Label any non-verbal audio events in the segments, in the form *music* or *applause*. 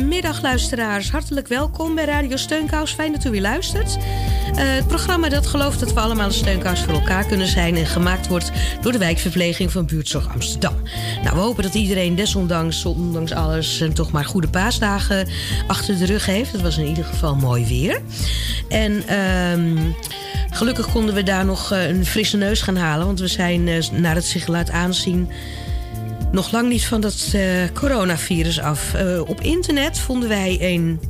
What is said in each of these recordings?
Goedemiddag luisteraars, hartelijk welkom bij Radio Steunkous. Fijn dat u weer luistert. Uh, het programma dat gelooft dat we allemaal een steunkous voor elkaar kunnen zijn... en gemaakt wordt door de wijkverpleging van Buurtzorg Amsterdam. Nou, we hopen dat iedereen desondanks, ondanks alles... toch maar goede paasdagen achter de rug heeft. Het was in ieder geval mooi weer. En... Uh, Gelukkig konden we daar nog uh, een frisse neus gaan halen. Want we zijn, uh, naar het zich laat aanzien, nog lang niet van dat uh, coronavirus af. op internet vonden wij een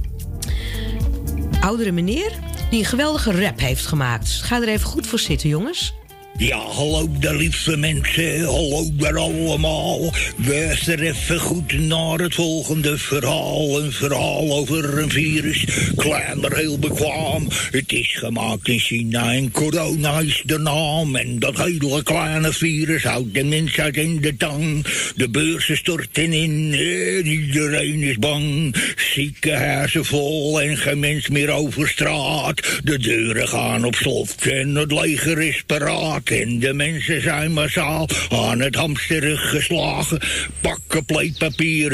oudere meneer die een geweldige rap heeft gemaakt. Ga er even goed voor zitten, jongens. Ja, hallo de liefste mensen, hallo daar allemaal. Luister even goed naar het volgende verhaal. Een verhaal over een virus, klein maar heel bekwaam. Het is gemaakt in China en corona is de naam. En dat hele kleine virus houdt de mensheid in de tang. De beurzen storten in en iedereen is bang. Ziekenhuizen vol en geen mens meer over straat. De deuren gaan op slot en het leger is paraat. En de mensen zijn massaal aan het hamsteren geslagen. Pakken pleitpapier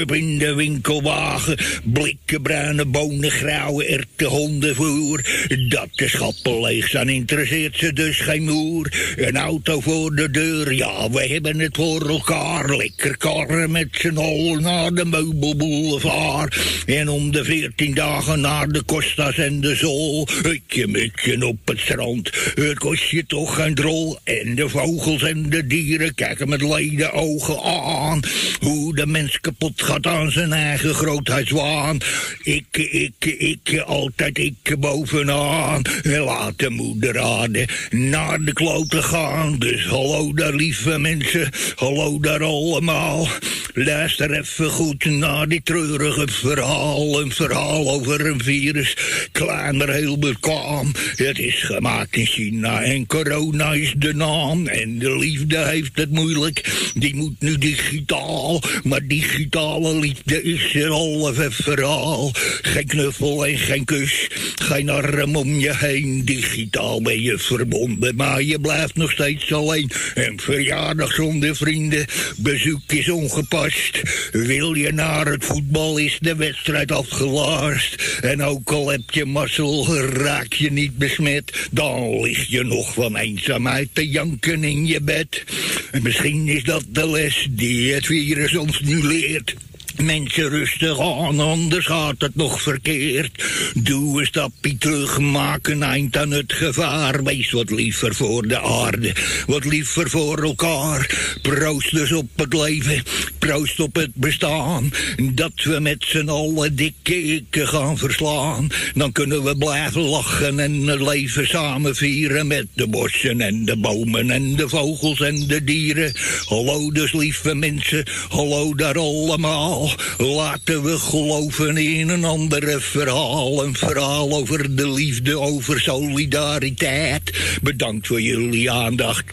up in de winkelwagen. Blikken bruine bonen, grauwe erwten, hondenvoer. Dat de schappen leeg zijn interesseert ze dus geen moer. Een auto voor de deur, ja, we hebben het voor elkaar. Lekker karren met z'n allen naar de meubelboulevard. En om de veertien dagen naar de Costas en de Zol. Hutje mutje op het strand. Kost je toch geen drol. En de vogels en de dieren kijken met leden ogen aan. Hoe de mens kapot gaat aan zijn eigen grootheidswaan. Ik, ik, ik, altijd ik bovenaan. En laat de moeder raden naar de kloten gaan. Dus hallo daar lieve mensen, hallo daar allemaal. Luister even goed naar dit treurige verhaal. Een verhaal over een virus, klein maar heel bekwaam. Het is gemaakt in China en corona is de naam. En de liefde heeft het moeilijk, die moet nu digitaal. Maar digitale liefde is een halve verhaal. Geen knuffel en geen kus, geen arm om je heen. Digitaal ben je verbonden, maar je blijft nog steeds alleen. En verjaardag zonder vrienden, bezoek is ongepast. Wil je naar het voetbal, is de wedstrijd afgelast. En ook al heb je mazzel, raak je niet besmet. Dan lig je nog van eenzaamheid te janken in je bed. En misschien is dat de les die het virus ons nu leert. Mensen rustig aan, anders gaat het nog verkeerd. Doe een stapje terug, maak een eind aan het gevaar. Wees wat liever voor de aarde, wat liever voor elkaar. Proost dus op het leven, proost op het bestaan. Dat we met z'n allen dikke gaan verslaan. Dan kunnen we blijven lachen en het leven samen vieren. Met de bossen en de bomen en de vogels en de dieren. Hallo dus lieve mensen, hallo daar allemaal. Laten we geloven in een andere verhaal. Een verhaal over de liefde, over solidariteit. Bedankt voor jullie aandacht.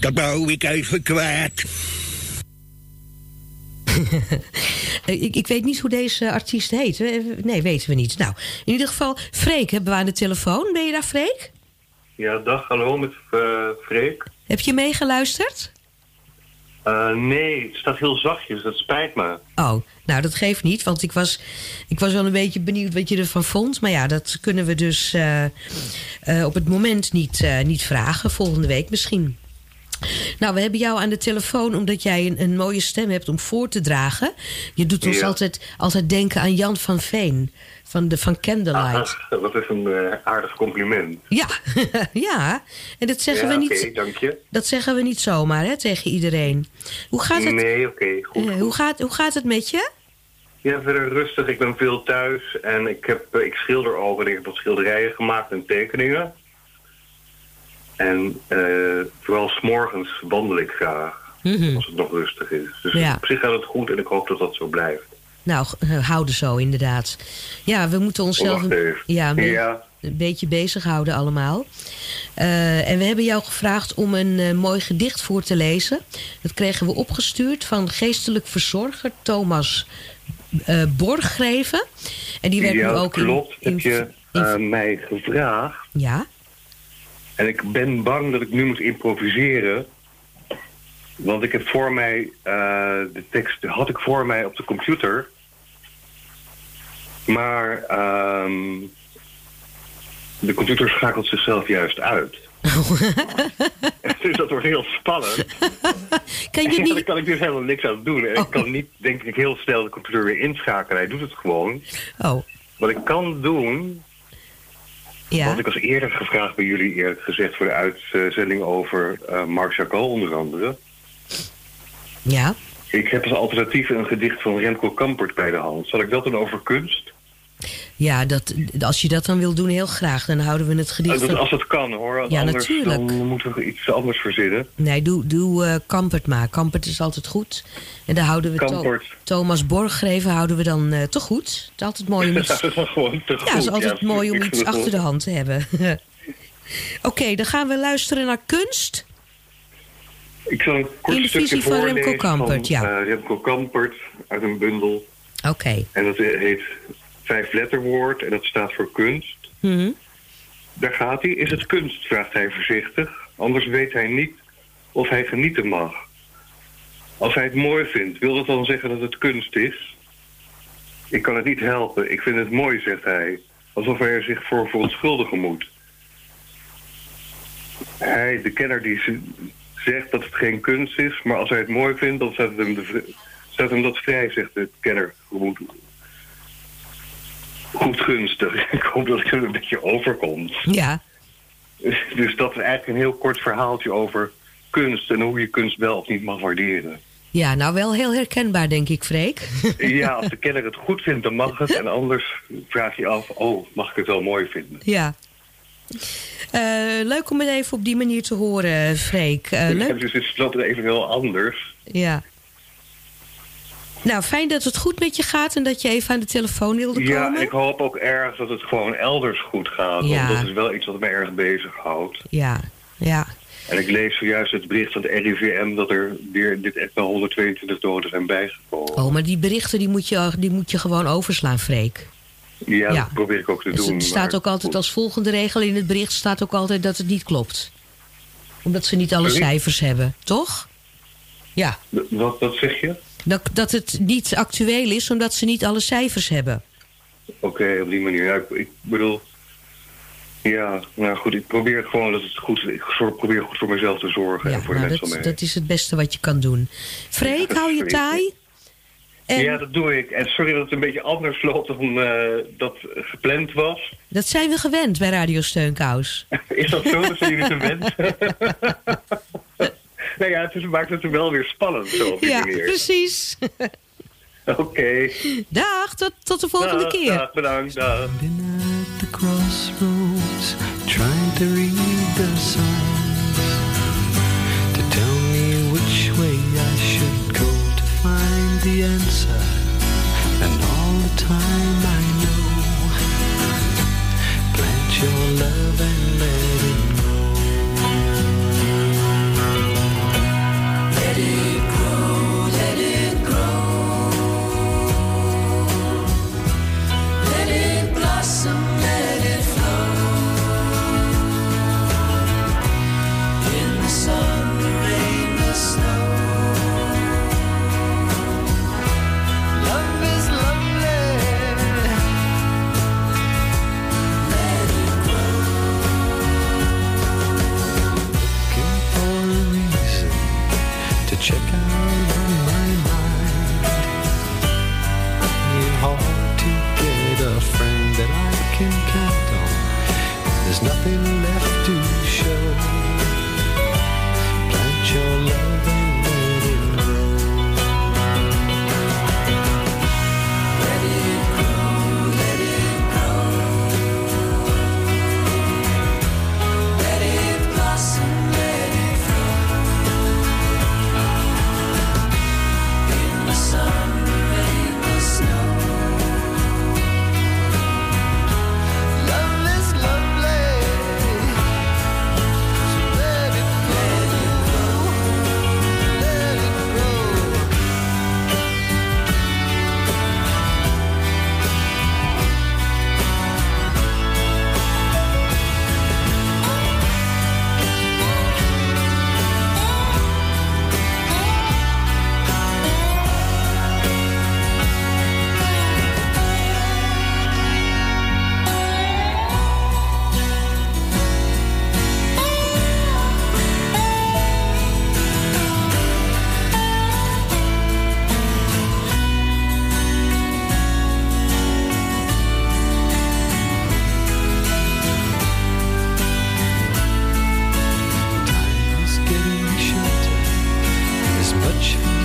Dat wou ik even kwijt. *laughs* ik, ik, weet niet hoe deze artiest heet. Nee, weten we niet. Nou, in ieder geval, Freek hebben we aan de telefoon. Ben je daar, Freek? Ja, dag, hallo, met uh, Freek. Heb je meegeluisterd? Uh, nee, het staat heel zachtjes, dat spijt me. Oh, nou dat geeft niet, want ik was, ik was wel een beetje benieuwd wat je ervan vond. Maar ja, dat kunnen we dus uh, uh, op het moment niet, niet vragen. Volgende week misschien. Nou, we hebben jou aan de telefoon omdat jij een, een mooie stem hebt om voor te dragen. Je doet ons altijd, altijd denken aan Jan van Veen van, de, van Candlelight. Ah, dat is een uh, aardig compliment. Ja, *laughs* ja. En dat zeggen we niet. dank je. Dat zeggen we niet zomaar hè, tegen iedereen. Hoe gaat het? Nee, oké, okay, goed, uh, hoe, gaat, hoe gaat het met je? Ja, verder rustig. Ik ben veel thuis en ik, heb, uh, ik schilder ook en ik heb wat schilderijen gemaakt en tekeningen. En vooral s'morgens wandel ik graag, mm -hmm. als het nog rustig is. Dus ja. op zich gaat het goed en ik hoop dat dat zo blijft. Nou, houden zo inderdaad. Ja, we moeten onszelf... Oh, ja, ja, een beetje bezighouden allemaal. Eh, en we hebben jou gevraagd om een eh, mooi gedicht voor te lezen. Dat kregen we opgestuurd van geestelijk verzorger Thomas uh, Borggreven. En die werd ja, nu ook klopt. in... Heb je mij gevraagd. Ja. En ik ben bang dat ik nu moet improviseren. Want ik heb voor mij, uh, de tekst had ik voor mij op de computer. Maar um, de computer schakelt zichzelf juist uit. *laughs* dus dat wordt heel spannend. *laughs* kan je *laughs* niet... daar kan ik dus helemaal niks aan doen. Oh. Ik kan niet, denk ik, heel snel de computer weer inschakelen. Hij doet het gewoon. Oh. Wat ik kan doen... Ja. Want ik was eerder gevraagd bij jullie, eerlijk gezegd... voor de uitzending over uh, Marc Chagall onder andere. Ja. Ik heb als alternatief een gedicht van Remco Kampert bij de hand. Zal ik dat dan over kunst? Ja, dat, als je dat dan wil doen, heel graag. Dan houden we het gedicht... Dat, als het kan, hoor. Ja, anders, natuurlijk. Dan moeten we iets anders verzinnen. Nee, doe, doe uh, Kampert maar. Kampert is altijd goed. En daar houden we Kampert. To Thomas Borggreven houden we dan uh, te goed. Het is altijd mooi om *laughs* iets... dat is gewoon te goed. Ja, het is altijd ja, mooi om iets achter de goed. hand te hebben. *laughs* Oké, okay, dan gaan we luisteren naar kunst. Ik zal een kort In de stukje visie van Remco Kampert, van, ja. uh, Remco Kampert uit een bundel. Oké. Okay. En dat heet vijf letterwoord en dat staat voor kunst. Mm -hmm. Daar gaat hij. Is het kunst, vraagt hij voorzichtig. Anders weet hij niet of hij genieten mag. Als hij het mooi vindt, wil dat dan zeggen dat het kunst is? Ik kan het niet helpen. Ik vind het mooi, zegt hij. Alsof hij er zich voor verontschuldigen moet. Hij, de kenner die zegt dat het geen kunst is... maar als hij het mooi vindt, dan staat hem, de, staat hem dat vrij, zegt de kenner. Goed, goed gunstig. *laughs* Ik hoop dat ik er een beetje overkom. Ja. *laughs* Dus dat is eigenlijk een heel kort verhaaltje over kunst... en hoe je kunst wel of niet mag waarderen. Ja, nou wel heel herkenbaar, denk ik, Freek. *laughs* Ja, als de kenner het goed vindt, dan mag het. En anders vraag je af, oh, mag ik het wel mooi vinden? Ja. Uh, leuk om het even op die manier te horen, Freek. Uh, leuk. Dus het is altijd even heel anders. Ja. Nou, fijn dat het goed met je gaat en dat je even aan de telefoon wilde komen. Ja, ik hoop ook erg dat het gewoon elders goed gaat. Ja. Want dat is wel iets wat me erg bezighoudt. Ja, ja. En ik lees zojuist het bericht van het RIVM dat er weer dit echt wel 122 doden zijn bijgekomen. Oh, maar die berichten die moet je, die moet je gewoon overslaan, Freek. Ja, ja. dat probeer ik ook te doen. Er staat ook altijd als volgende regel in het bericht staat ook altijd dat het niet klopt. Omdat ze niet alle Sorry? cijfers hebben, toch? Ja. Wat, wat zeg je? Dat, dat het niet actueel is omdat ze niet alle cijfers hebben. Oké, okay, op die manier. Ja, ik, ik, bedoel... Ja, nou goed, ik probeer gewoon dat het goed is. Ik probeer goed voor mezelf te zorgen ja, en voor nou, de mensen dat, dat is het beste wat je kan doen. Freek, hou je taai? En Ja, dat doe ik. En sorry dat het een beetje anders loopt dan uh, dat gepland was. dat zijn we gewend bij Radio Steunkous. *laughs* Is dat zo? Dat zijn jullie gewend? *laughs* nou ja, het is, maakt het wel weer spannend zo Ja, manier. precies. *laughs* Oké. Dag, tot, tot de volgende Dag, keer. dag, bedankt. Dag. At the crossroads, trying to read the signs the answer. And all the time I know, plant your love touch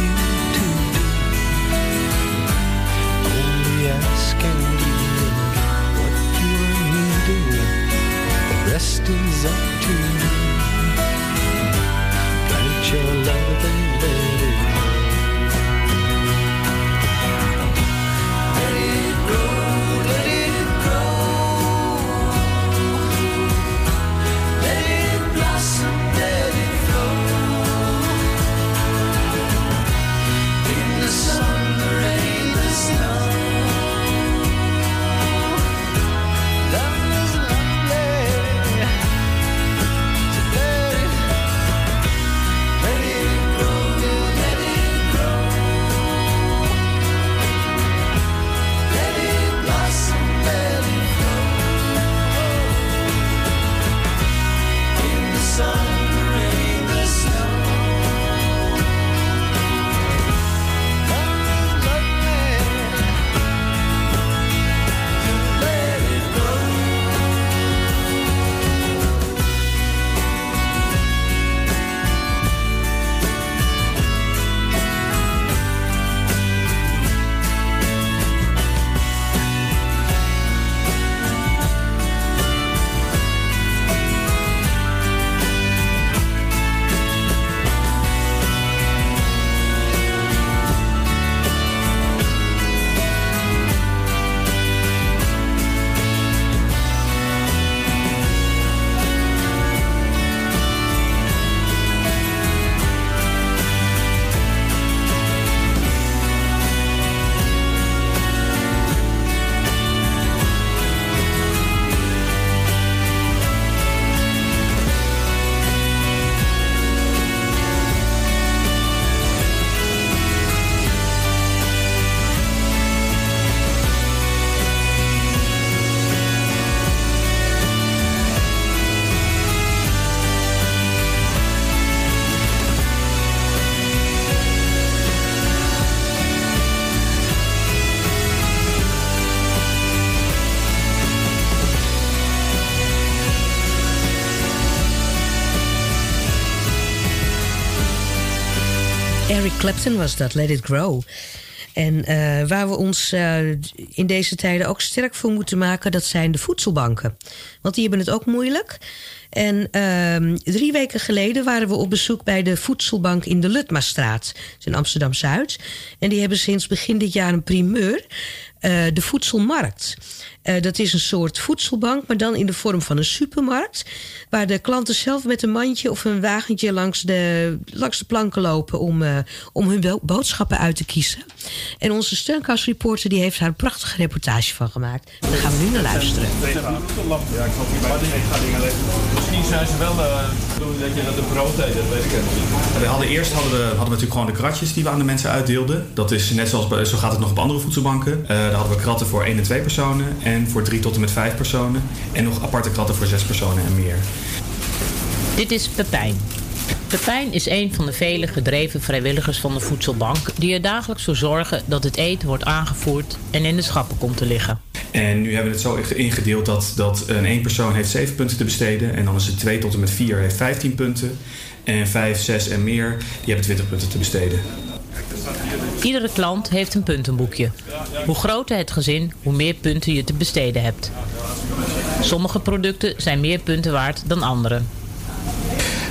Eric Clapton was dat, Let It Grow. En eh, waar we ons eh, in deze tijden ook sterk voor moeten maken, dat zijn de voedselbanken. Want die hebben het ook moeilijk. En ehm, drie weken geleden waren we op bezoek bij de voedselbank in de Lutmastraat. In Amsterdam Zuid. En die hebben sinds begin dit jaar een primeur. eh, de voedselmarkt. Eh, dat is een soort voedselbank, maar dan in de vorm van een supermarkt. Waar de klanten zelf met een mandje of een wagentje langs de, langs de planken lopen om, eh, om hun bo- boodschappen uit te kiezen. En onze steunkastreporter die heeft daar een prachtige reportage van gemaakt. Daar gaan we nu naar luisteren. Ja, ik ga dingen leggen. Misschien zijn ze wel doen dat je dat een brood eet, dat weet ik niet. We hadden eerst hadden we, hadden we natuurlijk gewoon de kratjes die we aan de mensen uitdeelden. Dat is net zoals bij, zo gaat het nog op andere voedselbanken. Eh daar hadden we kratten voor 1 en 2 personen en voor 3 tot en met 5 personen. En nog aparte kratten voor 6 personen en meer. Dit is Pepijn. Pepijn is een van de vele gedreven vrijwilligers van de voedselbank... die er dagelijks voor zorgen dat het eten wordt aangevoerd en in de schappen komt te liggen. En nu hebben we het zo ingedeeld dat, dat een 1 persoon heeft 7 punten te besteden. En dan is het 2 tot en met 4 heeft 15 punten. En 5, 6 en meer, die hebben 20 punten te besteden. Iedere klant heeft een puntenboekje. Hoe groter het gezin, hoe meer punten je te besteden hebt. Sommige producten zijn meer punten waard dan andere.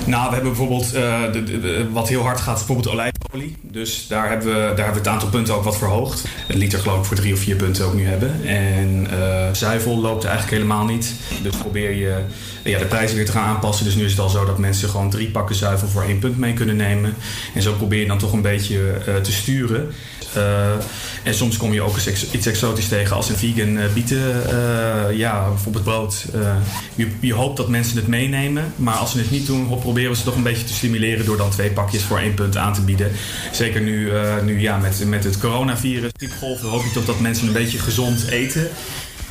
Nou, we hebben bijvoorbeeld, eh, de, wat heel hard gaat, is bijvoorbeeld olijfolie. Dus daar hebben, we, daar hebben we het aantal punten ook wat verhoogd. Een liter geloof ik voor drie of vier punten ook nu hebben. En eh, zuivel loopt eigenlijk helemaal niet. Dus probeer je ja, de prijzen weer te gaan aanpassen. Dus nu is het al zo dat mensen gewoon drie pakken zuivel voor één punt mee kunnen nemen. En zo probeer je dan toch een beetje eh, te sturen. Eh, en soms kom je ook iets exotisch tegen als een vegan eh, bieten. eh, ja, bijvoorbeeld brood. Je, je hoopt dat mensen het meenemen. Maar als ze het niet doen, proberen we ze toch een beetje te stimuleren... door dan twee pakjes voor één punt aan te bieden. Zeker nu, nu ja, met, met het coronavirus, griepgolven... hoop je toch dat mensen een beetje gezond eten.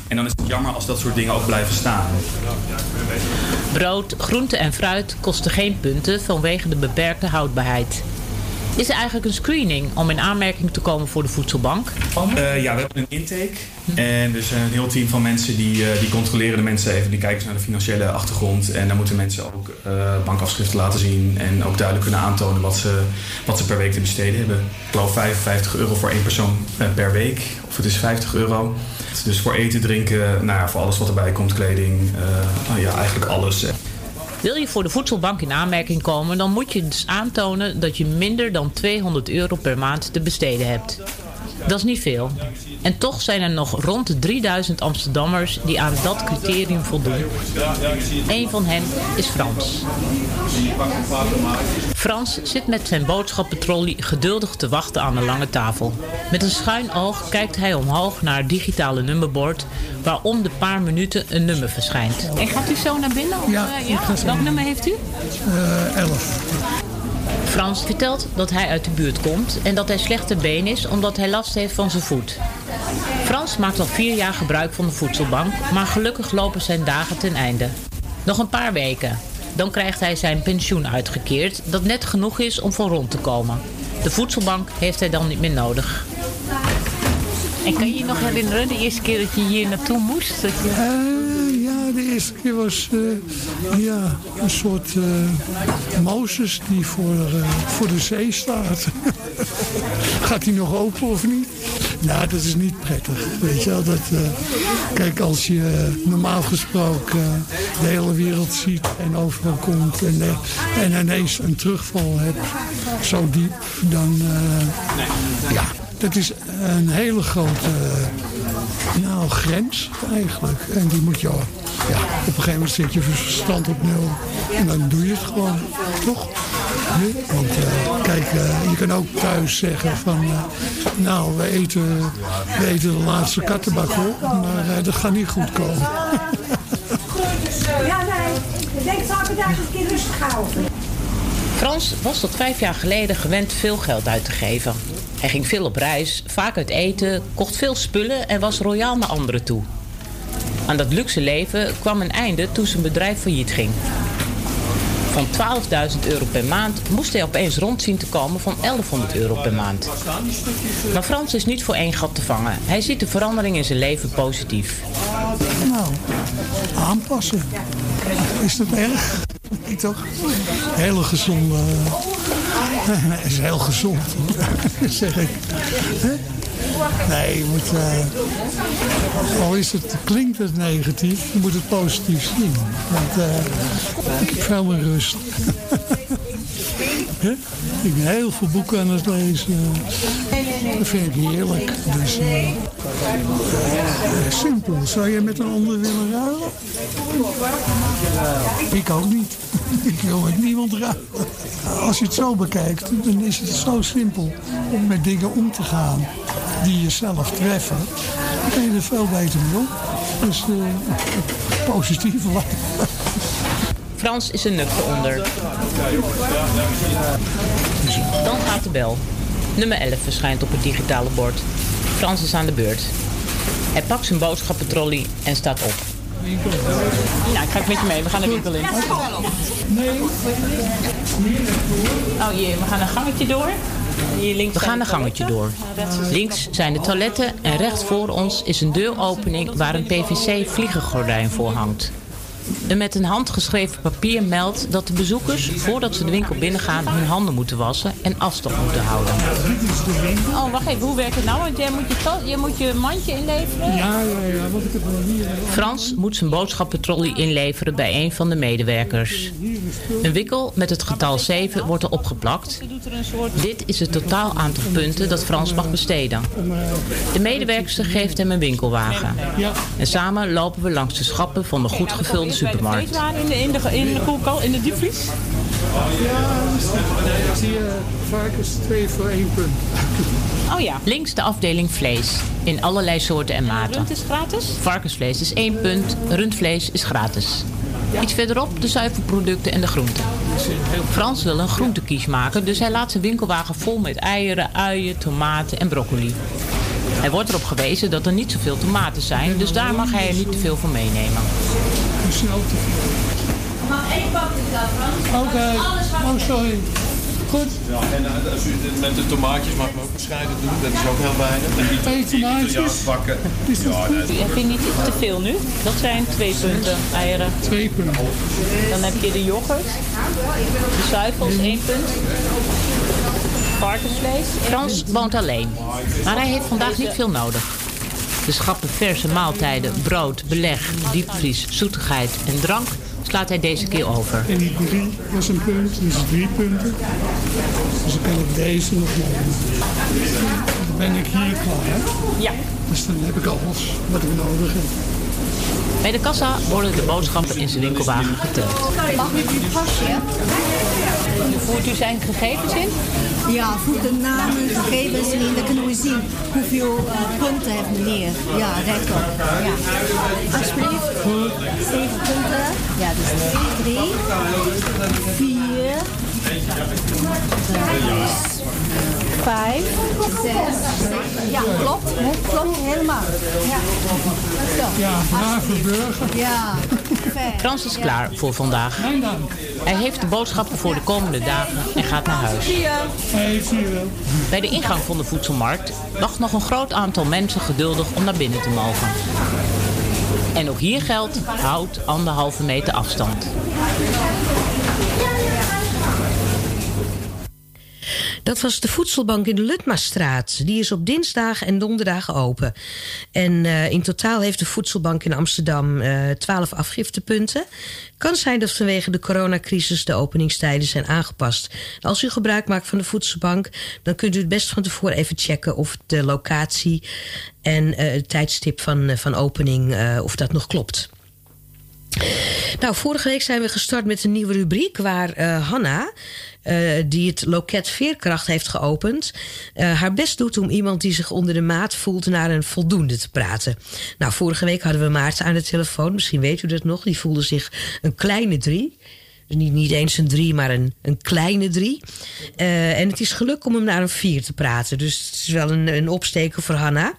En dan is het jammer als dat soort dingen ook blijven staan. Brood, groente en fruit kosten geen punten vanwege de beperkte houdbaarheid. Is er eigenlijk een screening om in aanmerking te komen voor de voedselbank? Eh, ja, we hebben een intake. En dus een heel team van mensen die, eh, die controleren de mensen even. Die kijken naar de financiële achtergrond. En dan moeten mensen ook eh, bankafschriften laten zien. En ook duidelijk kunnen aantonen wat ze, wat ze per week te besteden hebben. Ik geloof 55 euro voor één persoon per week. Of het is 50 euro. Dus voor eten, drinken, nou ja, voor alles wat erbij komt. Kleding, nou ja, eigenlijk alles. Wil je voor de voedselbank in aanmerking komen, dan moet je dus aantonen dat je minder dan 200 euro per maand te besteden hebt. Dat is niet veel. En toch zijn er nog rond de 3000 Amsterdammers die aan dat criterium voldoen. Eén van hen is Frans. Frans zit met zijn boodschappentrolley geduldig te wachten aan een lange tafel. Met een schuin oog kijkt hij omhoog naar het digitale nummerbord... waar om de paar minuten een nummer verschijnt. En gaat u zo naar binnen? Of, Ja, eh, zo Welk nummer heeft u? Eh, elf. Frans vertelt dat hij uit de buurt komt en dat hij slechte been is omdat hij last heeft van zijn voet. Frans maakt al vier jaar gebruik van de voedselbank, maar gelukkig lopen zijn dagen ten einde. Nog een paar weken. Dan krijgt hij zijn pensioen uitgekeerd, dat net genoeg is om van rond te komen. De voedselbank heeft hij dan niet meer nodig. En kan je je nog herinneren de eerste keer dat je hier naartoe moest? Dat je... Eh, ja, de eerste keer was eh, ja, een soort eh, Mozes die voor, voor de zee staat. *laughs* Gaat hij nog open of niet? Nou, dat is niet prettig. Weet je wel, dat, eh, kijk, als je normaal gesproken de hele wereld ziet en overal komt en, eh, en ineens een terugval hebt, zo diep, dan eh, ja, dat is een hele grote nou, grens eigenlijk. En die moet je, ja, op een gegeven moment zet je verstand op nul. En dan doe je het gewoon, toch? Want eh, kijk, eh, je kan ook thuis zeggen van, eh, nou, we eten, we eten de laatste kattenbak op, maar dat gaat niet goed komen. Ja, nee. Ik denk dat ik daar eens een keer rustig houden. Frans was tot vijf jaar geleden gewend veel geld uit te geven. Hij ging veel op reis, vaak uit eten, kocht veel spullen en was royaal naar anderen toe. Aan dat luxe leven kwam een einde toen zijn bedrijf failliet ging. Van 12.000 euro per maand moest hij opeens rond zien te komen van 1100 euro per maand. Maar Frans is niet voor één gat te vangen. Hij ziet de verandering in zijn leven positief. Nou, aanpassen. Is dat erg? Niet toch? Hele gezonde... *laughs* Is heel gezond, *laughs* zeg ik. Nee, je moet... eh, al is het, klinkt het negatief, je moet het positief zien. Want eh, ik heb veel meer rust. *laughs* Ik ben heel veel boeken aan het lezen. Dat vind ik heerlijk. Dus, eh, simpel. Zou je met een ander willen ruilen? Ik ook niet. Ik wil met niemand ruilen. Als je het zo bekijkt, dan is het zo simpel om met dingen om te gaan die jezelf treffen. Dan kun je er veel beter mee om. Dus eh positief. Frans is een nuchter onder. Dan gaat de bel. Nummer 11 verschijnt op het digitale bord. Frans is aan de beurt. Hij pakt zijn boodschappentrolley en staat op. Ja, ik ga met je mee. We gaan de winkel in. Oh jee, we gaan een gangetje door. Hier links we gaan een gangetje door. Links zijn de toiletten en recht voor ons is een deuropening waar een PVC vliegengordijn voor hangt. Een met een hand geschreven papier meldt dat de bezoekers, voordat ze de winkel binnengaan, hun handen moeten wassen en afstand moeten houden. Oh, wacht even, hoe werkt het nou? Want jij moet je, moet je mandje inleveren? Ja, ja, ja, want ik heb wel hier... Frans moet zijn boodschappentrolley inleveren bij een van de medewerkers. Een wikkel met het getal 7 wordt er opgeplakt. Dit is het totaal aantal punten dat Frans mag besteden. De medewerkster geeft hem een winkelwagen. En samen lopen we langs de schappen van de goed gevulde supermarkt. in de, in de, in de koelkast, in de diepvries? Zie je varkens twee voor één punt. Oh ja. Links de afdeling vlees. In allerlei soorten en maten. Rund is gratis? Varkensvlees is 1 punt, rundvlees is gratis. Iets verderop de zuivelproducten en de groenten. Frans wil een groentekies maken, dus hij laat zijn winkelwagen vol met eieren, uien, tomaten en broccoli. Hij wordt erop gewezen dat er niet zoveel tomaten zijn, dus daar mag hij er niet te veel van meenemen. Snel te veel. Mag één pak is dat, Frans? Oké. Oh, sorry. Goed. Ja, en eh, als u met de tomaatjes mag u ook bescheiden doen. Dat is ook heel weinig. Twee tomaatjes? Italiaans bakken. Ja, nee, Heb je niet te veel nu? Dat zijn twee punten eieren. Twee punten. Dan heb je de yoghurt. De zuivels, één punt. Varkensvlees. Frans woont alleen. Maar hij heeft vandaag niet veel nodig. De schappen verse maaltijden, brood, beleg, diepvries, zoetigheid en drank slaat hij deze keer over. En die drie, is een punt, dus drie punten. Dus dan kan ik deze nog nemen. Dan ben ik hier klaar. Ja. Dus dan heb ik alles wat ik nodig heb. Bij de kassa worden de boodschappen in zijn winkelwagen geteld. Mag ik uw pasje? Voert u zijn gegevens in? Ja, voeg de namen, gegevens in. Dan kunnen we zien hoeveel eh, punten heeft meneer. Ja, rechtop. Ja. Alsjeblieft. Zeven punten. Ja, dus twee, drie, vier, zes, vijf, zes. Ja, klopt. Klopt helemaal. Ja. Zo. Ja, brave burger. Ja. Frans is klaar voor vandaag. Mijn dank. Hij heeft de boodschappen voor de komende dagen en gaat naar huis. Hey, zie je wel. Bij de ingang van de voedselmarkt wacht nog een groot aantal mensen geduldig om naar binnen te mogen. En ook hier geldt, houd anderhalve meter afstand. Dat was de voedselbank in de Lutmastraat. Die is op dinsdagen en donderdagen open. En eh, in totaal heeft de voedselbank in Amsterdam eh 12 afgiftepunten. Kan zijn dat vanwege de coronacrisis de openingstijden zijn aangepast. Als u gebruik maakt van de voedselbank, dan kunt u het best van tevoren even checken of de locatie en eh, het tijdstip van, van opening, of dat nog klopt. Nou, vorige week zijn we gestart met een nieuwe rubriek waar eh, Hanna, eh, die het loket Veerkracht heeft geopend, eh, haar best doet om iemand die zich onder de maat voelt naar een voldoende te praten. Nou, vorige week hadden we Maarten aan de telefoon, misschien weet u dat nog, die voelde zich een kleine drie. Dus niet, niet eens een drie, maar een, een kleine drie. Eh, en het is geluk om hem naar een vier te praten. Dus het is wel een, een opsteker voor Hanna.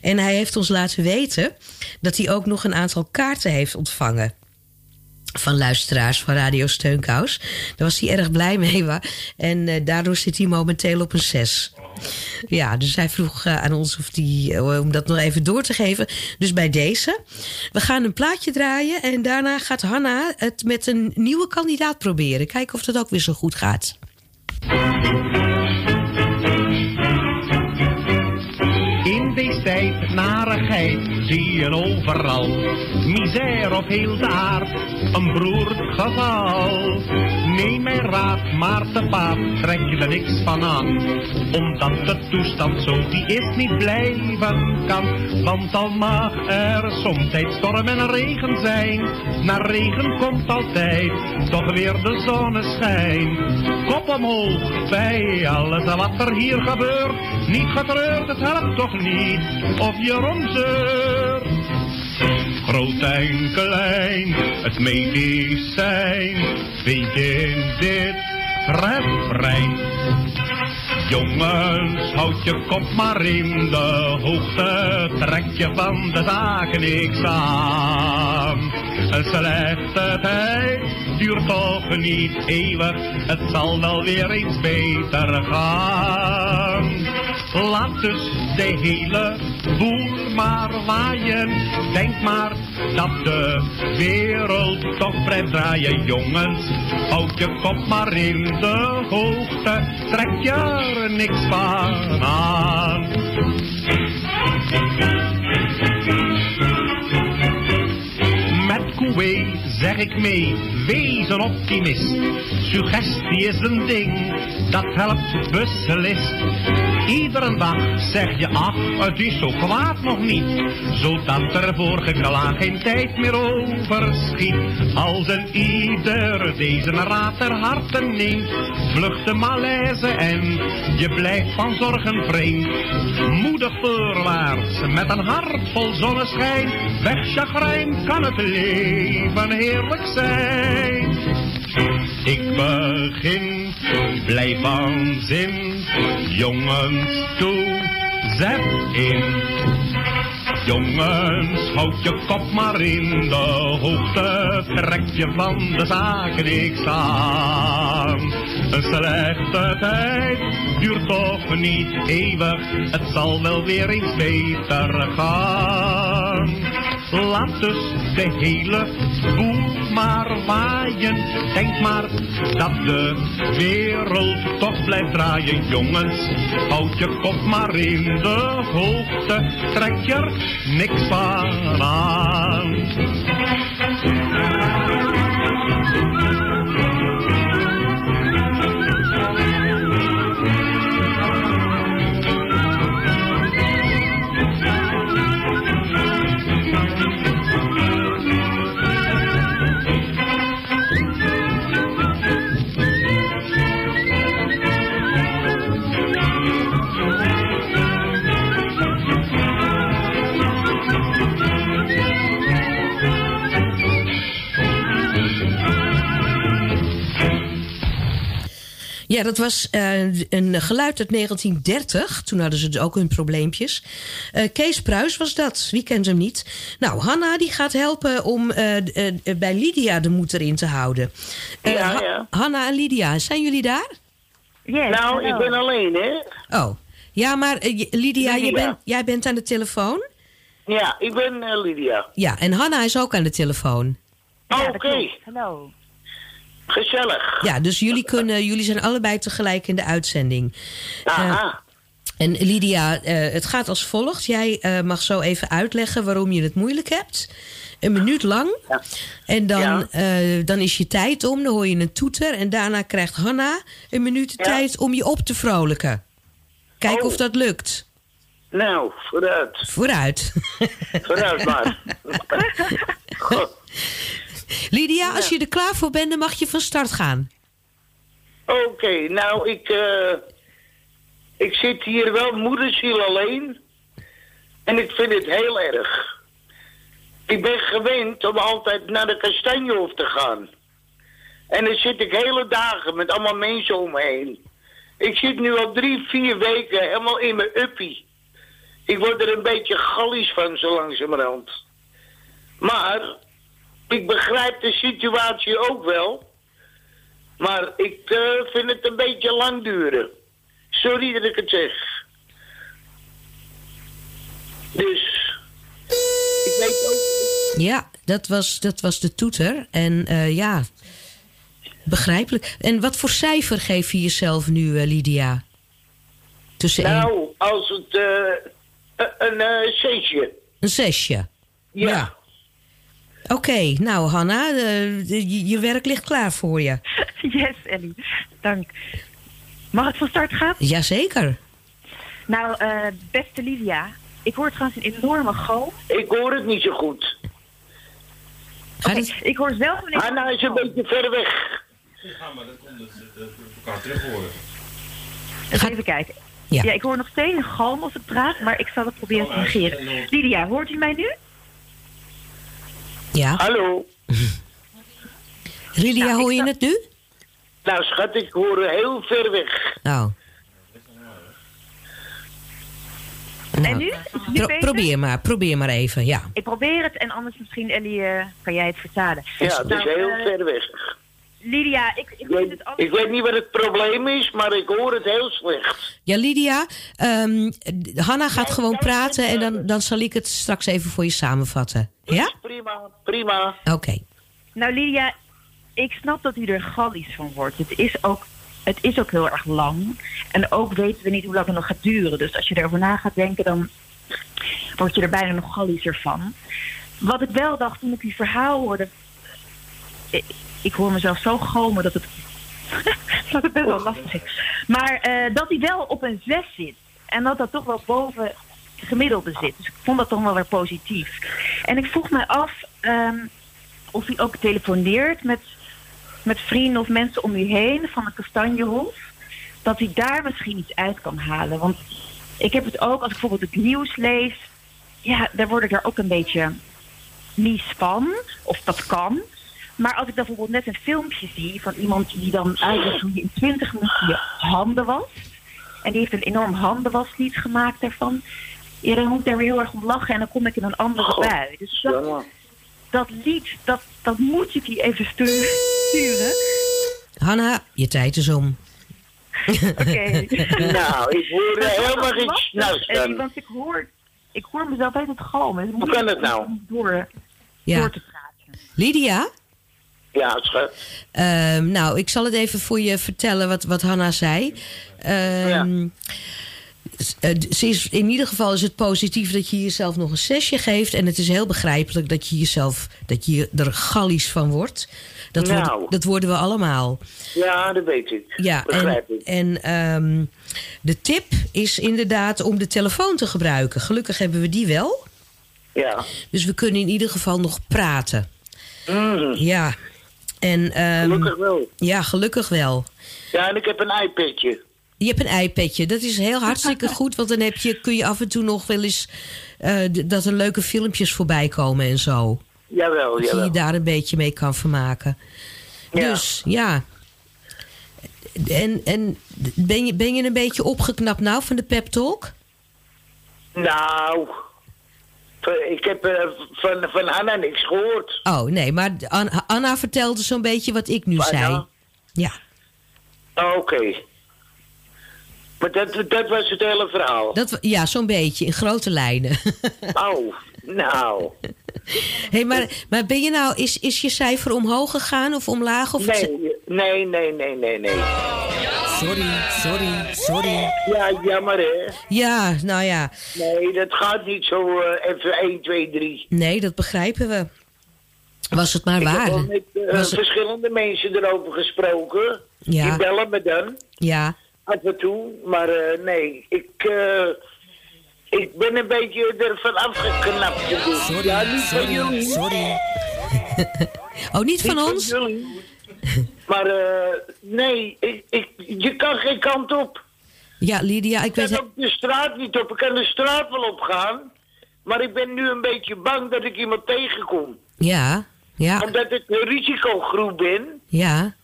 En hij heeft ons laten weten dat hij ook nog een aantal kaarten heeft ontvangen van luisteraars van Radio Steunkous. Daar was hij erg blij mee. En eh, daardoor zit hij momenteel op een 6. Ja, dus hij vroeg eh, aan ons of die, eh, om dat nog even door te geven. Dus bij deze. We gaan een plaatje draaien. En daarna gaat Hanna het met een nieuwe kandidaat proberen. Kijken of dat ook weer zo goed gaat. Tijd narigheid zie je overal. Misère op heel de aard, een beroerd geval. Neem mijn raad, maar te paard trek je er niks van aan. Omdat de toestand zo die is niet blijven kan. Want al mag er soms storm en regen zijn. Na regen komt altijd toch weer de zonneschijn. Kop omhoog bij alles wat er hier gebeurt. Niet getreurd, het helpt toch niet of je romzeurt. Groot en klein, het medicijn, vind je in dit refrein. Jongens, houd je kop maar in de hoogte, trek je van de zaken niks aan. Een slechte tijd duurt toch niet eeuwig, het zal wel weer eens beter gaan. Laat dus de hele boel maar waaien. Denk maar dat de wereld toch blijft draaien. Jongens, houd je kop maar in de hoogte. Trek je er niks van aan. Met Coué zeg ik mee, wees een optimist. Suggestie is een ding, dat helpt beslist. Iedere dag zeg je ach, het is zo kwaad nog niet. Zodat er voor geklaag geen tijd meer overschiet. Als een ieder deze raad ter harte neemt. Vlucht de malaise en je blijft van zorgen vreemd. Moedig voorwaarts met een hart vol zonneschijn. Weg chagrijn kan het leven heerlijk zijn. Ik begin, blijf van zin. Jongens toe, zet in. Jongens, houd je kop maar in de hoogte, trek je van de zaken niks aan. Een slechte tijd duurt toch niet eeuwig, het zal wel weer eens beter gaan. Laat dus de hele boel maar waaien, denk maar dat de wereld toch blijft draaien. Jongens, houd je kop maar in de hoogte, trek er niks van aan. Ja, dat was eh, een geluid uit 1930. Toen hadden ze dus ook hun probleempjes. Eh, Kees Pruis was dat. Wie kent hem niet? Nou, Hanna die gaat helpen om eh, bij Lydia de moed erin te houden. Ja, Ha- ja. Hanna en Lydia, zijn jullie daar? nou, ik ben alleen, hè? Oh, ja, maar Lydia, je Lydia. bent, jij bent aan de telefoon? Ja, ik ben eh, Lydia. Ja, en Hanna is ook aan de telefoon. Oh, Oké, Hallo. Gezellig. Ja, dus jullie, kunnen, jullie zijn allebei tegelijk in de uitzending. Aha. Eh, en Lydia, eh, het gaat als volgt. Jij eh, mag zo even uitleggen waarom je het moeilijk hebt. Een minuut lang. En dan, dan is je tijd om. Dan hoor je een toeter. En daarna krijgt Hanna een minuut de tijd om je op te vrolijken. Kijk of dat lukt. Nou, vooruit. Vooruit. Vooruit maar. *laughs* *laughs* *laughs* Lydia, als je er klaar voor bent, dan mag je van start gaan. Oké, nou, ik, eh, ik zit hier wel moederziel alleen. En ik vind het heel erg. Ik ben gewend om altijd naar de Kastanjehof te gaan. En dan zit ik hele dagen met allemaal mensen om me heen. Ik zit nu al drie, vier weken helemaal in mijn uppie. Ik word er een beetje gallisch van, zo langzamerhand. Maar ik begrijp de situatie ook wel. Maar ik eh, vind het een beetje lang duren. Sorry dat ik het zeg. Dus. Ik weet ook. Ja, dat was, dat was de toeter. En eh, ja, begrijpelijk. En wat voor cijfer geef je jezelf nu, eh, Lydia? Tussen één- Nou, als het. een zesje. een zesje. Ja. Oké, nou Hanna, eh, je, je werk ligt klaar voor je. *laughs* Yes, Ellie. Dank. Mag het van start gaan? Jazeker. Nou, eh, beste Lydia. Ik hoor trouwens een enorme galm. Ik hoor het niet zo goed. Oké, Ik hoor zelf een Hanna is een beetje ver weg. Ja, maar dat komt dat ze elkaar terug horen. Even kijken. Ja. ik hoor nog steeds een galm als ik praat, maar ik zal het proberen te negeren. Lydia, hoort u mij nu? Ja. Hallo. Lydia, hoor je het nu? Nou, schat, ik hoor heel ver weg. Nou. En nu? Pro- probeer maar, probeer maar even, ja. Ik probeer het en anders misschien, Ellie, eh, kan jij het vertalen. Ja, het is Nou, heel eh, ver weg. Lydia, ik, ik Ik vind weet, het ik weet niet wat het probleem is, maar ik hoor het heel slecht. Ja, Lydia, ehm, Hanna gaat gewoon praten en dan, dan zal ik het straks even voor je samenvatten. Ja? Prima, prima. Oké. Nou, Lydia, ik snap dat u er gallisch van wordt. Het is ook, het is ook heel erg lang. En ook weten we niet hoe lang het nog gaat duren. Dus als je erover na gaat denken, dan word je er bijna nog gallischer van. Wat ik wel dacht toen ik uw verhaal hoorde... Ik, hoor mezelf zo gomen dat het, *laughs* dat het best wel lastig is. Maar eh, dat hij wel op een 6 zit. En dat dat toch wel boven gemiddelde zit. Dus ik vond dat toch wel weer positief. En ik vroeg mij af ehm, of u ook telefoneert met, met vrienden of mensen om u heen van de Kastanjehof. Dat u daar misschien iets uit kan halen. Want ik heb het ook, als ik bijvoorbeeld het nieuws lees. Ja, daar word ik er ook een beetje mies van. Of dat kan. Maar als ik dan bijvoorbeeld net een filmpje zie van iemand die dan uitlegt hoe je in 20 minuten je handen was. En die heeft een enorm handenwaslied gemaakt daarvan. Ja, dan moet ik daar weer heel erg om lachen en dan kom ik in een andere bui. Dus dat, dat lied, dat, dat moet ik je even stu- sturen. Hanna, je tijd is om. Oké. *laughs* Nou, ik hoor eh, helemaal geen Lastig. snus En, dan. Want ik hoor, ik hoor mezelf altijd galmen. Dus Hoe kan dat nou? Door, Ja. door te praten. Lydia? Ja, schat. Ehm, nou, ik zal het even voor je vertellen wat, wat Hanna zei. Ehm, s- eh, ze is, in ieder geval is het positief dat je jezelf nog een zesje geeft. En het is heel begrijpelijk dat je jezelf dat je er gallies van wordt. Dat, Nou. wordt- dat worden we allemaal. Ja, dat weet ik. Ja, en, Begrijp ik. en ehm, de tip is inderdaad om de telefoon te gebruiken. Gelukkig hebben we die wel. Ja. Dus we kunnen in ieder geval nog praten. Mhm. Ja. En, ehm, Gelukkig wel. Ja, gelukkig wel. Ja, en ik heb een iPadje. Je hebt een iPadje. Dat is heel hartstikke *laughs* goed. Want dan heb je, kun je af en toe nog wel eens... eh, dat er leuke filmpjes voorbij komen en zo. Jawel, Dat je jawel. je daar een beetje mee kan vermaken. Ja. Dus, ja. En, en ben, je, ben je een beetje opgeknapt nou van de pep talk? Nou, ik heb eh, van, van Hanna niks gehoord. Oh, nee. Maar An- Anna vertelde zo'n beetje wat ik nu Anna? zei. Ja. Oh, Oké. Maar dat, dat was het hele verhaal. Dat, ja, zo'n beetje. In grote lijnen. *laughs* Oh, nou. hey, maar, maar ben je nou... Is, is je cijfer omhoog gegaan of omlaag? Of Nee, nee, nee, nee, nee, nee. Sorry, sorry, sorry. Ja, jammer hè. Ja, nou ja. Nee, dat gaat niet zo eh, even 1, 2, 3. Nee, dat begrijpen we. Was het maar Ik heb waar? al met eh, het- verschillende mensen erover gesproken. Ja. Die bellen me dan, Ja. af en toe. Maar eh, nee, ik, ik ben een beetje ervan afgeknapt. Sorry, ja, niet van jullie. sorry. *laughs* Oh, niet van ons? jullie. Maar eh, nee, ik, ik, je kan geen kant op. Ja, Lydia, ik Ik weet... kan ook de straat niet op. Ik kan de straat wel opgaan. Maar ik ben nu een beetje bang dat ik iemand tegenkom. Ja, ja, Omdat ik een risicogroep ben, ja.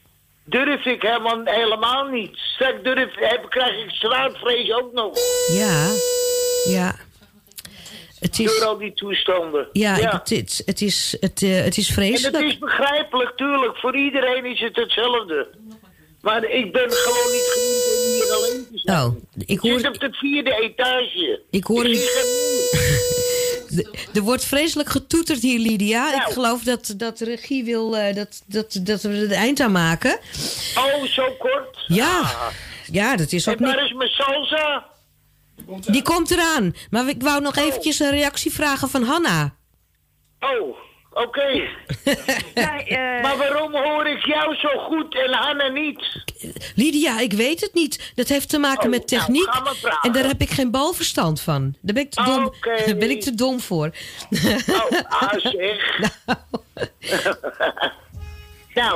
durf ik helemaal, helemaal niet. Straks durf, heb, krijg ik straatvrees ook nog. Ja, ja. Het is, Door al die toestanden. ja, het, is, het, is, het, eh, het is En vreselijk. het is begrijpelijk, tuurlijk. Voor iedereen is het hetzelfde. Maar ik ben gewoon niet gewend om hier alleen te zijn. Oh, ik zit hoor, op de vierde etage. ik hoor Ik *laughs* er wordt vreselijk getoeterd hier, Lydia. Nou. Ik geloof dat, dat de regie wil eh, dat, dat, dat we er het eind aan maken. Oh, zo kort? Ja, Ah. ja dat is ook En waar niet... is mijn salsa? Die komt eraan. Maar ik wou nog eventjes een reactie vragen van Hanna. Oh, oké. *laughs* maar waarom hoor ik jou zo goed en Hanna niet? Lydia, ik weet het niet. Dat heeft te maken met techniek. Oh, nou, ga maar vragen. en daar heb ik geen balverstand van. Daar ben ik te dom, *laughs* ben ik te dom voor. Oh, ah zeg. *laughs* nou,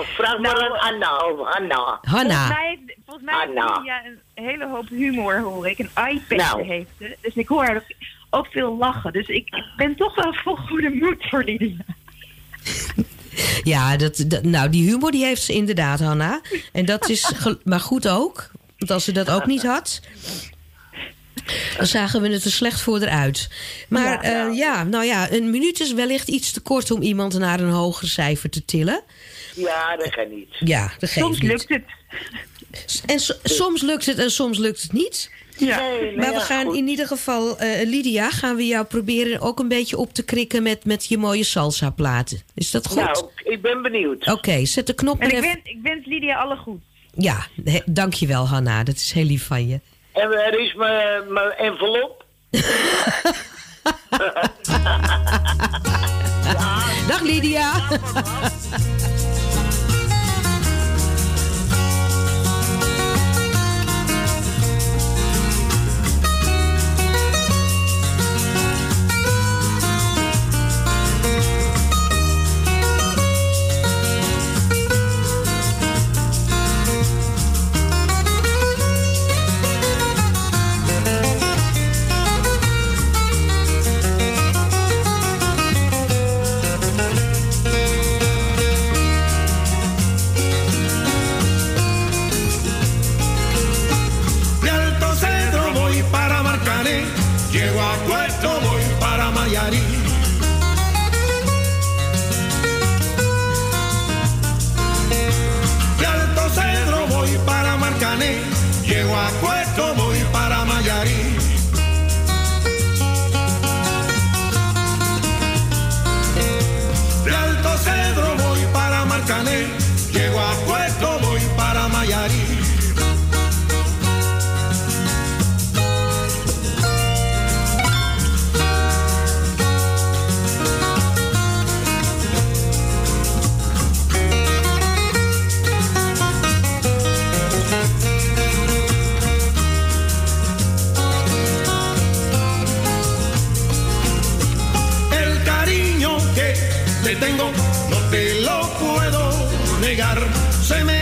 vraag maar aan Anna of Hanna. Volgens mij, volgens mij heeft Anna. Lydia een hele hoop humor, hoor ik. Een iPad Nou. heeft ze. Dus ik hoor haar ook, ook veel lachen. Dus ik, ik ben toch wel vol goede moed voor Lydia. Ja, dat, dat- nou, die humor die heeft ze inderdaad, Hanna. En dat is *laughs* maar goed ook. Want als ze dat ook niet had... dan zagen we het er slecht voor eruit. Maar ja, ja nou ja, een minuut is wellicht iets te kort... om iemand naar een hoger cijfer te tillen. Ja, dat gaat niet. Ja, dat geeft Soms niet. lukt het. En so- soms lukt het en soms lukt het niet. Ja. Nee, Maar nou we gaan goed. in ieder geval, eh, Lydia, gaan we jou proberen ook een beetje op te krikken met, met je mooie salsa platen. Is dat goed? Nou, ik ben benieuwd. Oké, zet de knop En ik even. wens, ik wens Lydia alle goed. Ja, he, dankjewel Hanna, dat is heel lief van je. En waar is mijn mijn envelop? *laughs* Dag Lydia. *laughs* walk. tengo, no te lo puedo negar. Se me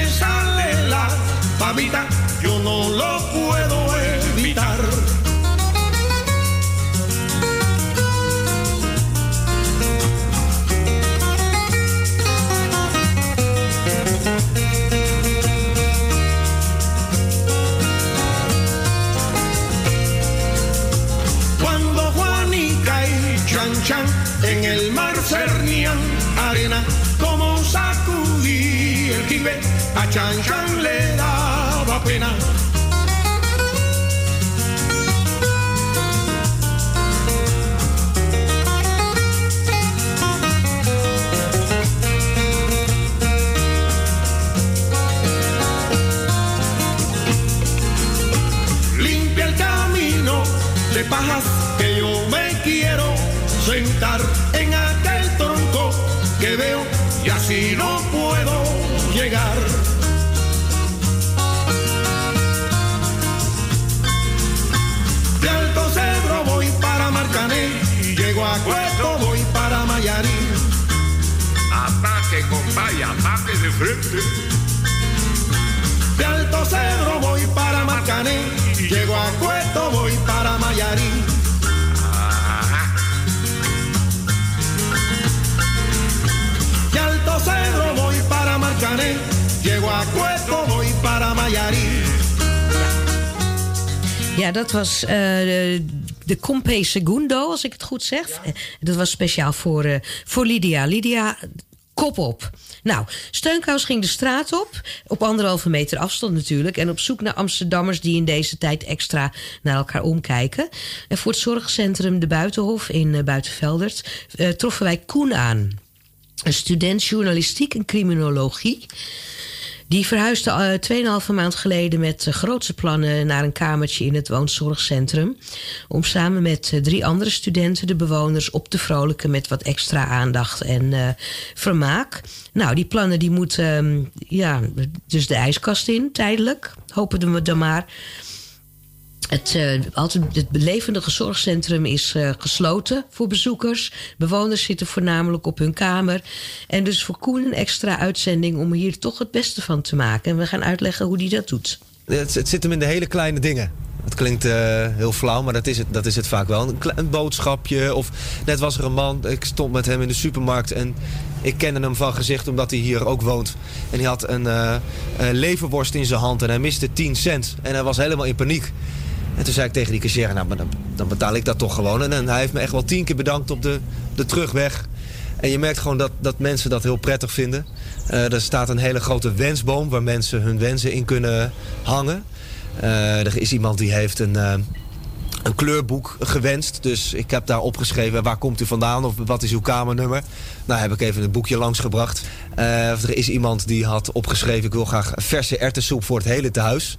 Chan Chan le daba pena. De frente. De Alto Cedro voy para Marcané, llego a Cueto voy para Mayarín. De Alto Cedro voy para Marcané, llego a Cueto voy para Mayarín. Ja, dat was eh, de, de Compe Segundo, als ik het goed zeg. Eh, Dat was speciaal voor, eh, voor Lydia. Lydia, kop op. Nou, Steunkous ging de straat op, op anderhalve meter afstand natuurlijk... en op zoek naar Amsterdammers die in deze tijd extra naar elkaar omkijken. En voor het zorgcentrum De Buitenhof in uh, Buitenveldert eh, troffen wij Koen aan. Een student journalistiek en criminologie... Die verhuisde uh, 2,5 maand geleden met uh, grootse plannen naar een kamertje in het woonzorgcentrum. Om samen met uh, drie andere studenten de bewoners op te vrolijken met wat extra aandacht en vermaak. Nou, die plannen die moeten uh, ja, dus de ijskast in, tijdelijk. Hopen we dan maar. Het, uh, altijd, het levendige zorgcentrum is uh, gesloten voor bezoekers. Bewoners zitten voornamelijk op hun kamer. En dus voor Koen een extra uitzending om hier toch het beste van te maken. En we gaan uitleggen hoe hij dat doet. Het, zit hem in de hele kleine dingen. Het klinkt uh, heel flauw, maar dat is, het, dat is het vaak wel. Een, boodschapje of net was er een man. Ik stond met hem in de supermarkt en ik kende hem van gezicht omdat hij hier ook woont. En hij had een, een leverworst in zijn hand en hij miste 10 cent. En hij was helemaal in paniek. En toen zei ik tegen die cashier, nou, dan, betaal ik dat toch gewoon. En, hij heeft me echt wel tien keer bedankt op de, de terugweg. En je merkt gewoon dat, dat mensen dat heel prettig vinden. Uh, er staat een hele grote wensboom waar mensen hun wensen in kunnen hangen. Uh, er is iemand die heeft een, uh, een kleurboek gewenst. Dus ik heb daar opgeschreven waar komt u vandaan of wat is uw kamernummer. Nou heb ik even het boekje langsgebracht. er is iemand die had opgeschreven ik wil graag verse erwtensoep voor het hele tehuis.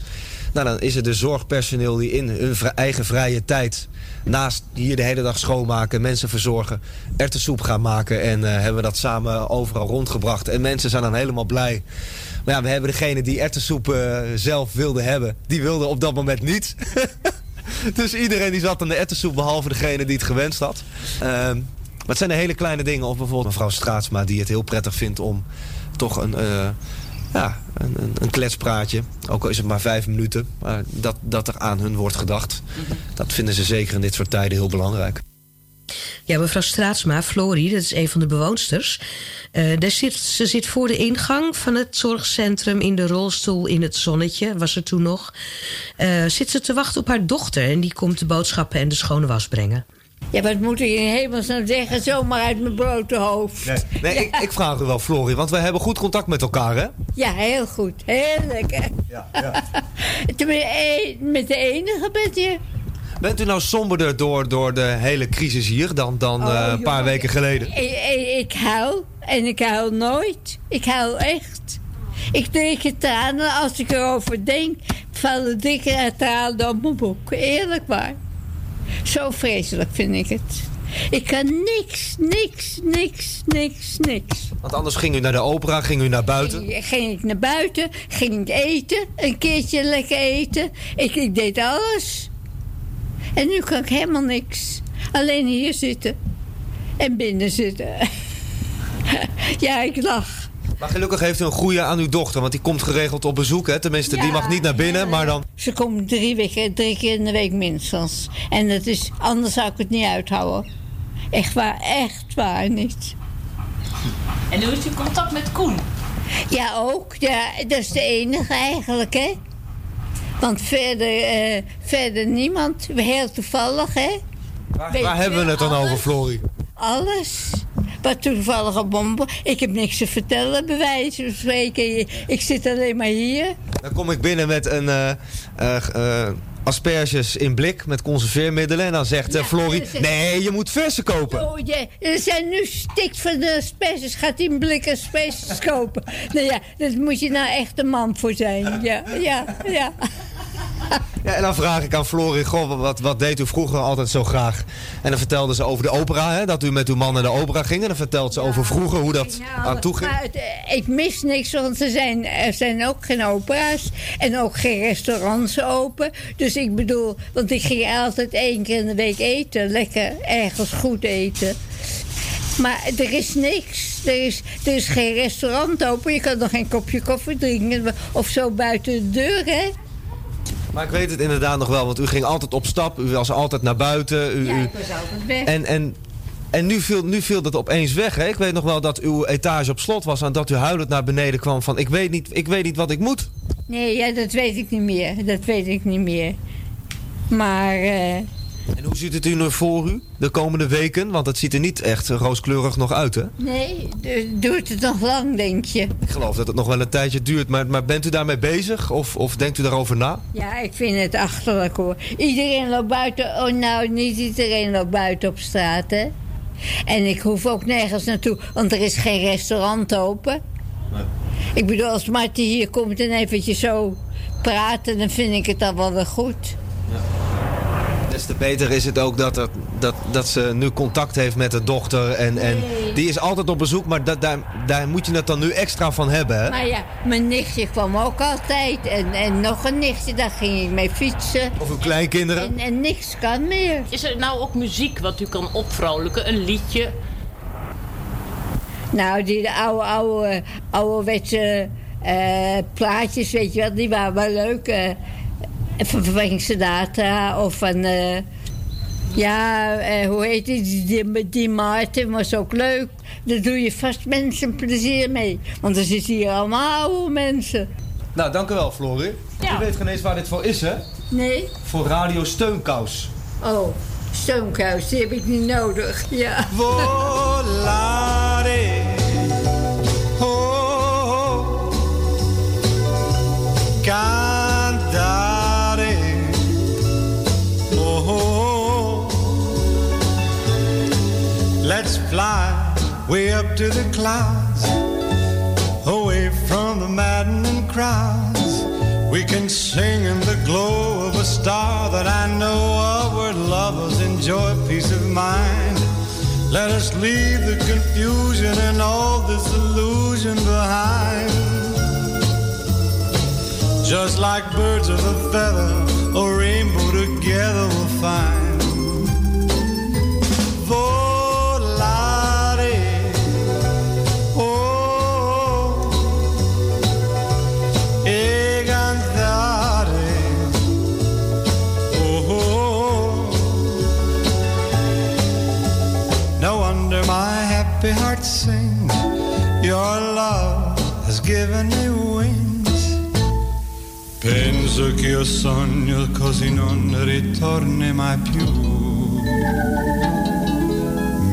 Nou, dan is het de zorgpersoneel die in hun eigen vrije tijd... naast hier de hele dag schoonmaken, mensen verzorgen... erwtensoep gaan maken en uh, hebben we dat samen overal rondgebracht. En mensen zijn dan helemaal blij. Maar ja, we hebben degene die erwtensoep uh, zelf wilde hebben... die wilde op dat moment niet. *laughs* dus iedereen die zat aan de erwtensoep... behalve degene die het gewenst had. Uh, maar het zijn de hele kleine dingen. Of bijvoorbeeld mevrouw Straatsma die het heel prettig vindt om toch een uh, ja, een, een, een, kletspraatje. Ook al is het maar vijf minuten. Maar dat, dat er aan hun wordt gedacht. Dat vinden ze zeker in dit soort tijden heel belangrijk. Ja, mevrouw Straatsma, Florie, dat is een van de bewoonsters. Uh, daar zit, ze zit voor de ingang van het zorgcentrum in de rolstoel in het zonnetje, was er toen nog. Uh, zit ze te wachten op haar dochter en die komt de boodschappen en de schone was brengen. Ja, wat moet ik in hemelsnaam zeggen, zomaar uit mijn blote hoofd. Nee, nee ja. ik, ik, vraag u wel, Florie, want we hebben goed contact met elkaar, hè? Ja, heel goed. Heel lekker. Ja, ja. *laughs* met de enige bent je. Bent u nou somberder door, door de hele crisis hier dan, dan oh, uh, een paar weken geleden? Ik, ik, ik huil en ik huil nooit. Ik huil echt. Ik trek tranen als ik erover denk. Vallen dikke tranen op mijn boek. Eerlijk waar. Zo vreselijk vind ik het. Ik kan niks, niks, niks, niks, niks. Want anders ging u naar de opera, ging u naar buiten? Ging, ging ik naar buiten, ging ik eten, een keertje lekker eten. Ik, ik deed alles. En nu kan ik helemaal niks. Alleen hier zitten. En binnen zitten. *laughs* ja, ik lach. Maar gelukkig heeft u een goede aan uw dochter, want die komt geregeld op bezoek. Hè? Tenminste, die mag niet naar binnen, maar dan... Ze komt drie, weken, drie keer in de week minstens. En dat is, anders zou ik het niet uithouden. Echt waar, echt waar niet. En hoe is je contact met Koen? Ja, ook. Ja, dat is de enige eigenlijk, hè. Want verder, eh, verder niemand. Heel toevallig, hè. Waar hebben we het dan alles, over, Florie? Alles. Wat toevallige bomben. Ik heb niks te vertellen, bij wijze van spreken. Ik zit alleen maar hier. Dan kom ik binnen met een eh, eh, eh, asperges in blik met conserveermiddelen. En dan zegt is- nee, je moet verse kopen. Oh er zijn nu stikt van de asperges. Gaat een blik asperges kopen? nou ja, daar moet je nou echt een man voor zijn. Ja, ja, ja. *laughs* Ja, en dan vraag ik aan Florie, goh, wat, wat deed u vroeger altijd zo graag? En dan vertelde ze over de opera, hè, dat u met uw man naar de opera ging. En dan vertelt ze over vroeger hoe dat aan toe ging. Maar het, eh, ik mis niks, want er zijn, er zijn ook geen opera's en ook geen restaurants open. Dus ik bedoel, want ik ging altijd één keer in de week eten. Lekker ergens goed eten. Maar er is niks. Er is, er is geen restaurant open. Je kan nog geen kopje koffie drinken of zo buiten de deur, hè? Maar ik weet het inderdaad nog wel, want u ging altijd op stap. U was altijd naar buiten. U, Ja, ik was altijd weg. En, en, en nu, viel, nu viel dat opeens weg. Hè? Ik weet nog wel dat uw etage op slot was en dat u huilend naar beneden kwam van... ik weet niet, ik weet niet wat ik moet. Nee, ja, dat weet ik niet meer. Dat weet ik niet meer. Maar... eh, En hoe ziet het u nu voor u de komende weken? Want het ziet er niet echt rooskleurig nog uit, hè? Nee, du- duurt het nog lang, denk je? Ik geloof dat het nog wel een tijdje duurt. Maar, maar bent u daarmee bezig? Of, of denkt u daarover na? Ja, ik vind het achterlijk hoor. Iedereen loopt buiten. Oh, nou, niet iedereen loopt buiten op straat, hè? En ik hoef ook nergens naartoe, want er is geen restaurant open. Ik bedoel, als Marty hier komt en eventjes zo praten, dan vind ik het al wel weer goed. Des te beter is het ook dat, er, dat, dat ze nu contact heeft met de dochter. En, en Nee. die is altijd op bezoek, maar dat, daar, daar moet je het dan nu extra van hebben, hè? Maar ja, mijn nichtje kwam ook altijd. En, en nog een nichtje, daar ging ik mee fietsen. Of uw kleinkinderen. En, en niks kan meer. Is er nou ook muziek wat u kan opvrolijken? Een liedje? Nou, die oude, oude, ouderwetse eh plaatjes, weet je wel, die waren wel leuk. eh van Sinatra of van, eh, ja, eh, hoe heet die, die, die, Martin was ook leuk. Daar doe je vast mensen plezier mee. Want er zitten hier allemaal oude mensen. Nou, dank u wel, Florie. Ja. U weet geen eens waar dit voor is, hè? Nee? Voor Radio Steunkous. Oh, stoomkous, die heb ik niet nodig. Ja. Volare. Oh, oh. Let's fly way up to the clouds. Away from the maddening crowds. We can sing in the glow of a star that I know of where lovers enjoy peace of mind. Let us leave the confusion and all this illusion behind. Just like birds of a feather, a rainbow together we'll find. Happy heart sings. Your love has given me wings. Penso che io sogno così non ritorni mai più.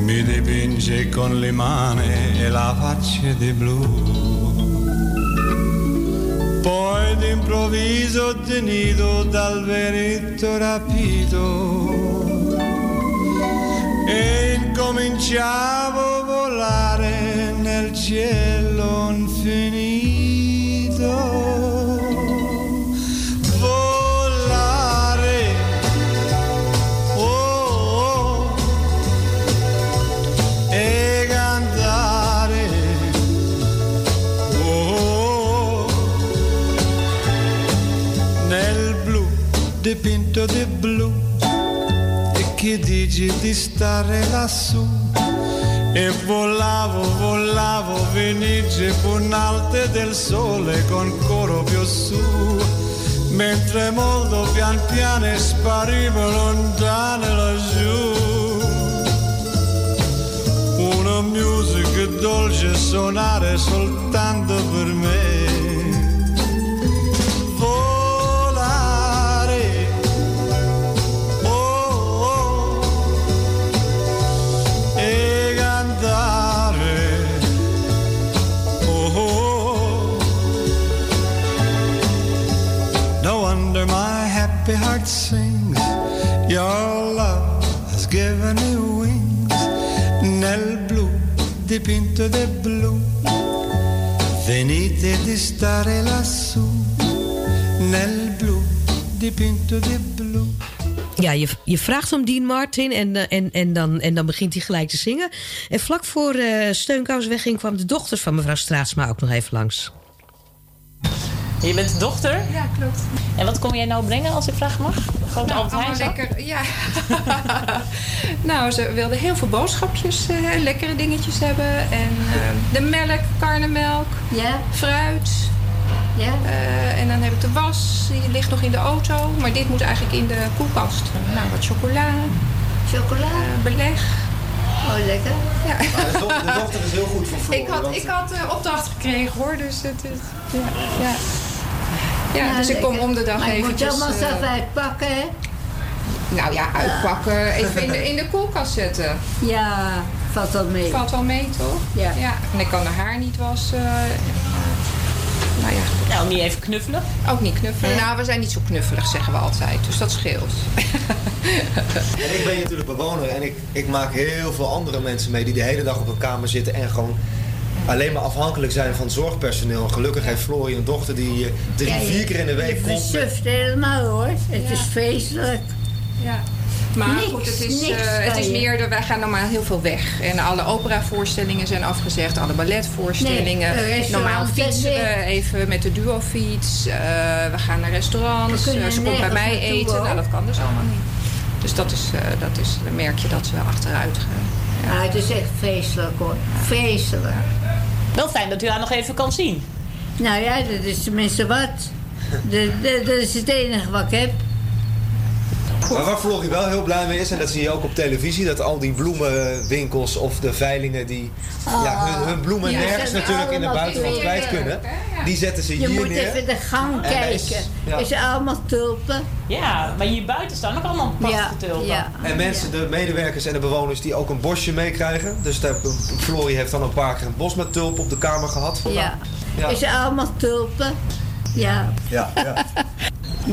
Mi dipinge con le mani e la faccia di blu. Poi d'improvviso tenido dal vento rapito e incominciavo volare nel cielo infinito. Volare, oh, oh, e cantare, oh, nel blu dipinto di blu. E che dici di stare lassù E volavo, volavo, Venice punalte del sole con coro più su, mentre molto pian piano sparivo lontane laggiù. Una musica dolce suonare soltanto per me. Happy heart sings. Your love has given me wings. Nel blu dipinto di blu. Venite di stare lassù. Nel blu dipinto di blu. Ja, je, je vraagt om Dean Martin en, eh, en, en, dan, en dan begint hij gelijk te zingen. En vlak voor uh, Steunkous wegging kwam de dochter van mevrouw Straatsma ook nog even langs. Je bent de dochter? Ja, klopt. En wat kom jij nou brengen als ik vraag mag? Gewoon Nou, allemaal lekker, ja. *laughs* nou, ze wilden heel veel boodschapjes, eh, lekkere dingetjes hebben. En eh, de melk, karnemelk, fruit. Ja. Eh, en dan heb ik de was, die ligt nog in de auto. Maar dit moet eigenlijk in de koelkast. Nou, wat chocola. Chocola? beleg. Oh, lekker. Ja. de, dochter, de dochter is heel goed voor Floor. *laughs* Ik had, want- ik had opdracht gekregen hoor, dus het is... Ja, ja. Ja Ja, dus ik kom om de dag Maar je moet eventjes... allemaal zelf eh, uitpakken, hè? Nou ja, uitpakken. Even in de, in de koelkast zetten. Ja, valt wel mee. Valt wel mee, toch? Ja. ja. En ik kan haar haar niet wassen. En, eh, nou ja. Nou, niet even knuffelen? Ook niet knuffelen. Nou, we zijn niet zo knuffelig, zeggen we altijd. Dus dat scheelt. *laughs* En ik ben natuurlijk bewoner en ik, ik maak heel veel andere mensen mee die de hele dag op een kamer zitten en gewoon alleen maar afhankelijk zijn van zorgpersoneel. En gelukkig heeft Florie een dochter die eh, drie, je- vier keer in de week komt. versuft helemaal hoor. Het is vreselijk. Ja. Maar Niks, goed, het is, eh, het is meer, dat wij gaan normaal heel veel weg. En alle operavoorstellingen zijn afgezegd, alle balletvoorstellingen. Nee, restaurants normaal fietsen we even met de duofiets. Eh, we gaan naar restaurants. Eh, ze komt bij mij eten. Nou, dat kan dus allemaal niet. Dus dat is, eh, dat is, dan merk je dat ze wel achteruit gaan. Ja, het is echt vreselijk hoor. Vreselijk. Wel fijn dat u haar nog even kan zien. Nou ja, dat is tenminste wat. De, de, dat is het enige wat ik heb. Maar waar Florie wel heel blij mee is, en dat zie je ook op televisie, dat al die bloemenwinkels of de veilingen die ja, hun, hun bloemen Ja, nergens natuurlijk in het allemaal buitenland kwijt kunnen, die zetten ze Je hier moet neer. even de gang En dat is- kijken. ja. Is allemaal tulpen. Ja, maar hier buiten staan ook allemaal prachtige tulpen. ja. En mensen, de medewerkers en de bewoners die ook een bosje meekrijgen. Dus daar, Florie heeft dan een paar keer een bos met tulpen op de kamer gehad. Ja. Ja. Is allemaal tulpen. Ja. Ja, ja.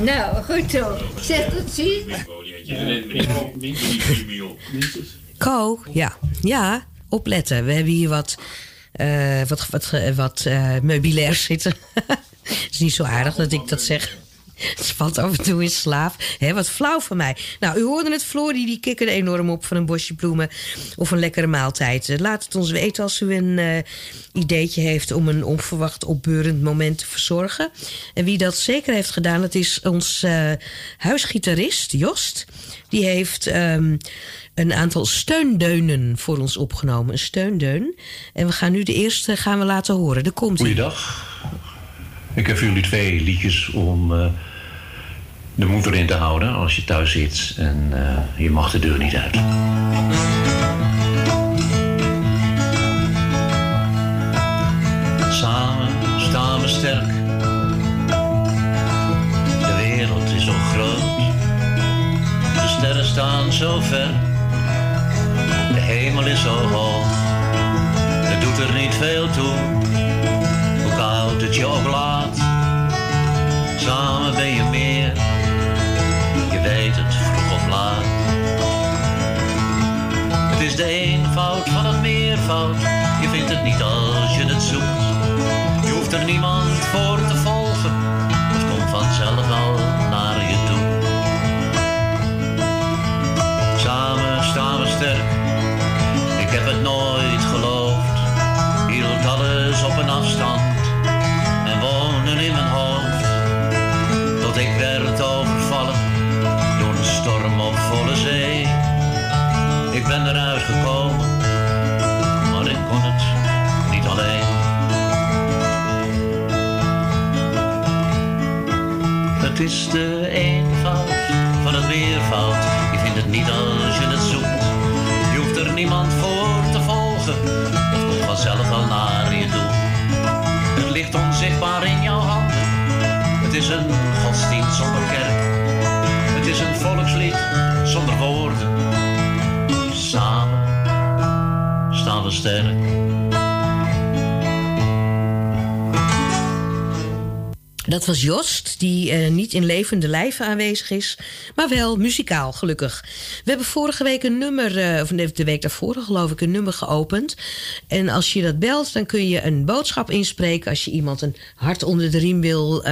Nou, goed zo. Zeg tot ziens. Ko, ja. Ja, opletten. We hebben hier wat, eh, wat, wat, eh, wat eh, meubilair zitten. *laughs* Het is niet zo aardig dat ik dat zeg. *laughs* Het valt af en toe in slaap. Hè, wat flauw van mij. Nou, u hoorde het, Floor, die, die kikkerde enorm op van een bosje bloemen of een lekkere maaltijd. Eh, Laat het ons weten als u een eh, ideetje heeft om een onverwacht opbeurend moment te verzorgen. En wie dat zeker heeft gedaan, dat is ons eh, huisgitarist, Jost. Die heeft ehm, een aantal steundeunen voor ons opgenomen. Een steundeun. En we gaan nu de eerste gaan we laten horen. Er komt ie. Goeiedag. Ik heb voor jullie twee liedjes om eh, de moed erin te houden als je thuis zit en eh, je mag de deur niet uit. Samen staan we sterk. De wereld is zo groot. De sterren staan zo ver. De hemel is zo hoog. Het doet er niet veel toe hoe koud het je ook laat. Samen Dat was Jost, die eh, niet in levende lijven aanwezig is, maar wel muzikaal, gelukkig. We hebben vorige week een nummer, eh, of de week daarvoor geloof ik, een nummer geopend. En als je dat belt, dan kun je een boodschap inspreken als je iemand een hart onder de riem wil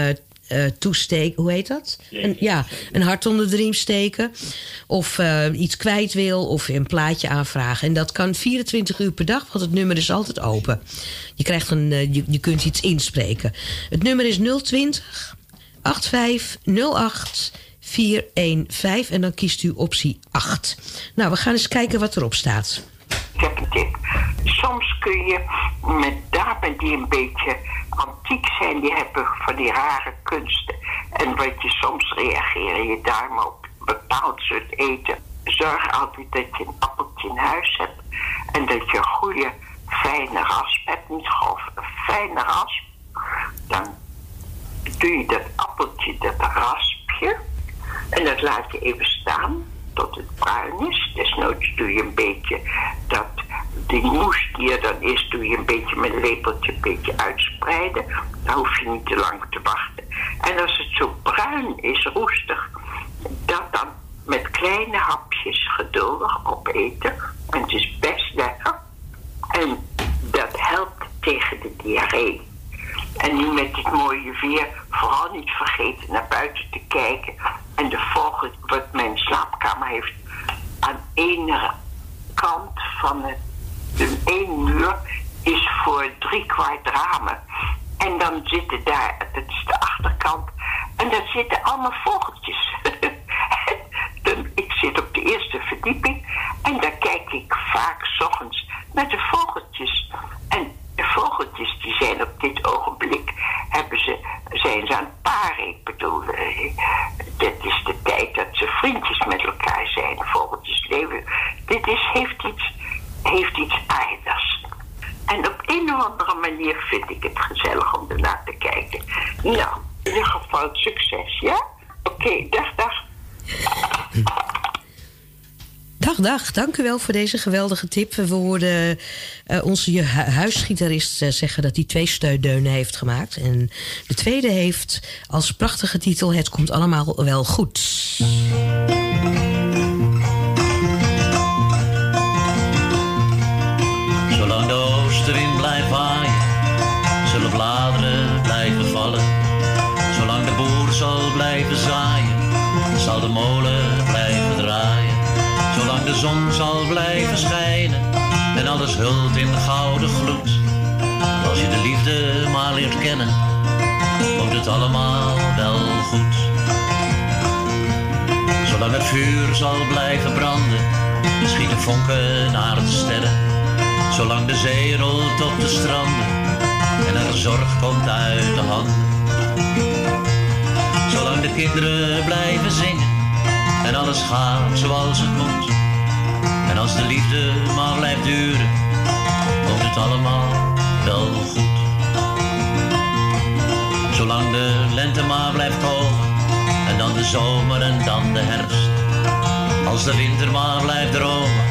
eh, toesteken. Hoe heet dat? Een, ja, een hart onder de riem steken. Of eh, iets kwijt wil, of een plaatje aanvragen. En dat kan 24 uur per dag, want het nummer is altijd open. Je, krijgt een, eh, je, je kunt iets inspreken. Het nummer is 020 8508 415 en dan kiest u optie 8. Nou, we gaan eens kijken wat erop staat. Heb een tip. Soms kun je met dames die een beetje antiek zijn, die hebben van die rare kunsten. En wat je soms reageren je darmen op een bepaald soort eten. Zorg altijd dat je een appeltje in huis hebt. En dat je een goede, fijne rasp hebt. Niet grof, een fijne rasp. Dan doe je dat appeltje, dat raspje. En dat laat je even staan tot het bruin is. Desnoods doe je een beetje dat die moes die er dan is, doe je een beetje met een lepeltje een beetje uitspreiden. Dan hoef je niet te lang te wachten. En als het zo bruin is, roestig, dat dan met kleine hapjes geduldig opeten. En het is best lekker. En dat helpt tegen de diarree. En nu met dit mooie weer, vooral niet vergeten naar buiten te kijken. En de vogel, wat mijn slaapkamer heeft, aan ene kant van de één muur is voor drie kwart ramen. En dan zitten daar, dat is de achterkant, en daar zitten allemaal vogeltjes. *laughs* ik zit op de eerste verdieping en daar kijk ik vaak 's ochtends naar de vogeltjes. En de vogeltjes die zijn op dit ogenblik, hebben ze, zijn ze aan het paren. Ik bedoel, eh, dit is de tijd dat ze vriendjes met elkaar zijn. Vogeltjes leven. Dit is, heeft, iets, heeft iets aardigs. En op een of andere manier vind ik het gezellig om ernaar te kijken. Nou, in ieder geval succes, ja? Oké, dag, dag. Dag, dag. Dank u wel voor deze geweldige tip. We hoorden eh, onze huisgitarist eh, zeggen dat hij twee steudeunen heeft gemaakt. En de tweede heeft als prachtige titel Het komt allemaal wel goed. Alles hult in gouden gloed. Als je de liefde maar leert kennen, komt het allemaal wel goed. Zolang het vuur zal blijven branden, schieten vonken naar de sterren. Zolang de zee rolt op de stranden en er zorg komt uit de handen. Zolang de kinderen blijven zingen en alles gaat zoals het moet. En als de liefde maar blijft duren, komt het allemaal wel goed. Zolang de lente maar blijft komen en dan de zomer en dan de herfst. Als de winter maar blijft dromen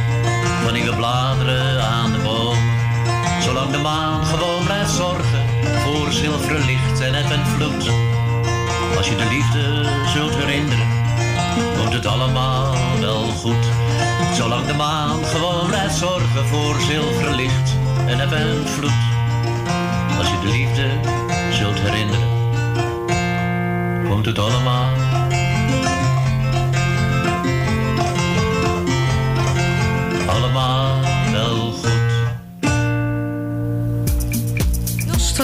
van nieuwe bladeren aan de boom. Zolang de maan gewoon blijft zorgen voor zilveren licht en en vloed. Als je de liefde zult herinneren, komt het allemaal wel goed. Zolang de maan gewoon blijft zorgen voor zilveren licht en eb en vloed. Als je de liefde zult herinneren, komt het allemaal allemaal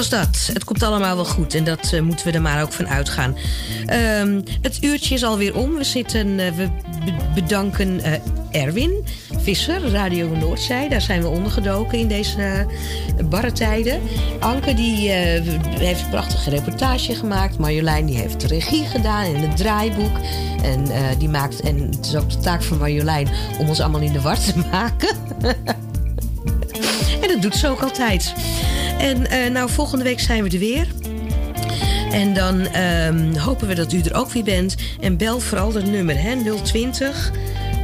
dat. Het komt allemaal wel goed en dat eh, moeten we er maar ook van uitgaan. Ehm, het uurtje is alweer om. We, zitten, eh, we be- bedanken eh, Erwin Visser, Radio Noordzij. Daar zijn we ondergedoken in deze barre tijden. Anke die, heeft een prachtige reportage gemaakt. Marjolein die heeft de regie gedaan en het draaiboek. En, die maakt, en het is ook de taak van Marjolein om ons allemaal in de war te *laughs* maken. en dat doet ze ook altijd. En eh, nou, volgende week zijn we er weer. En dan ehm, hopen we dat u er ook weer bent. En bel vooral dat nummer, hè, 020.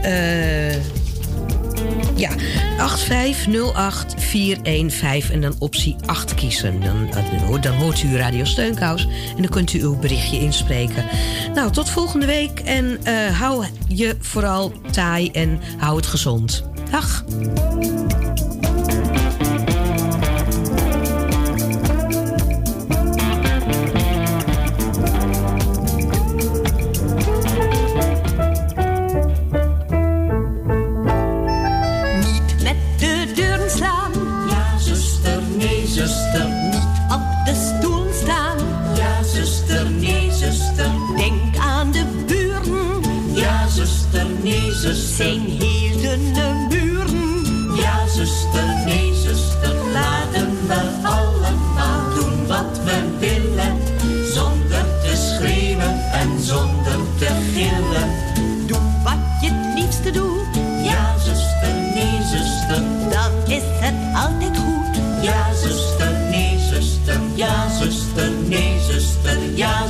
eh ja, 8508415 en dan optie 8 kiezen. Dan, dan, dan hoort u Radio Steunkous en dan kunt u uw berichtje inspreken. Nou, tot volgende week en eh, hou je vooral taai en hou het gezond. Dag.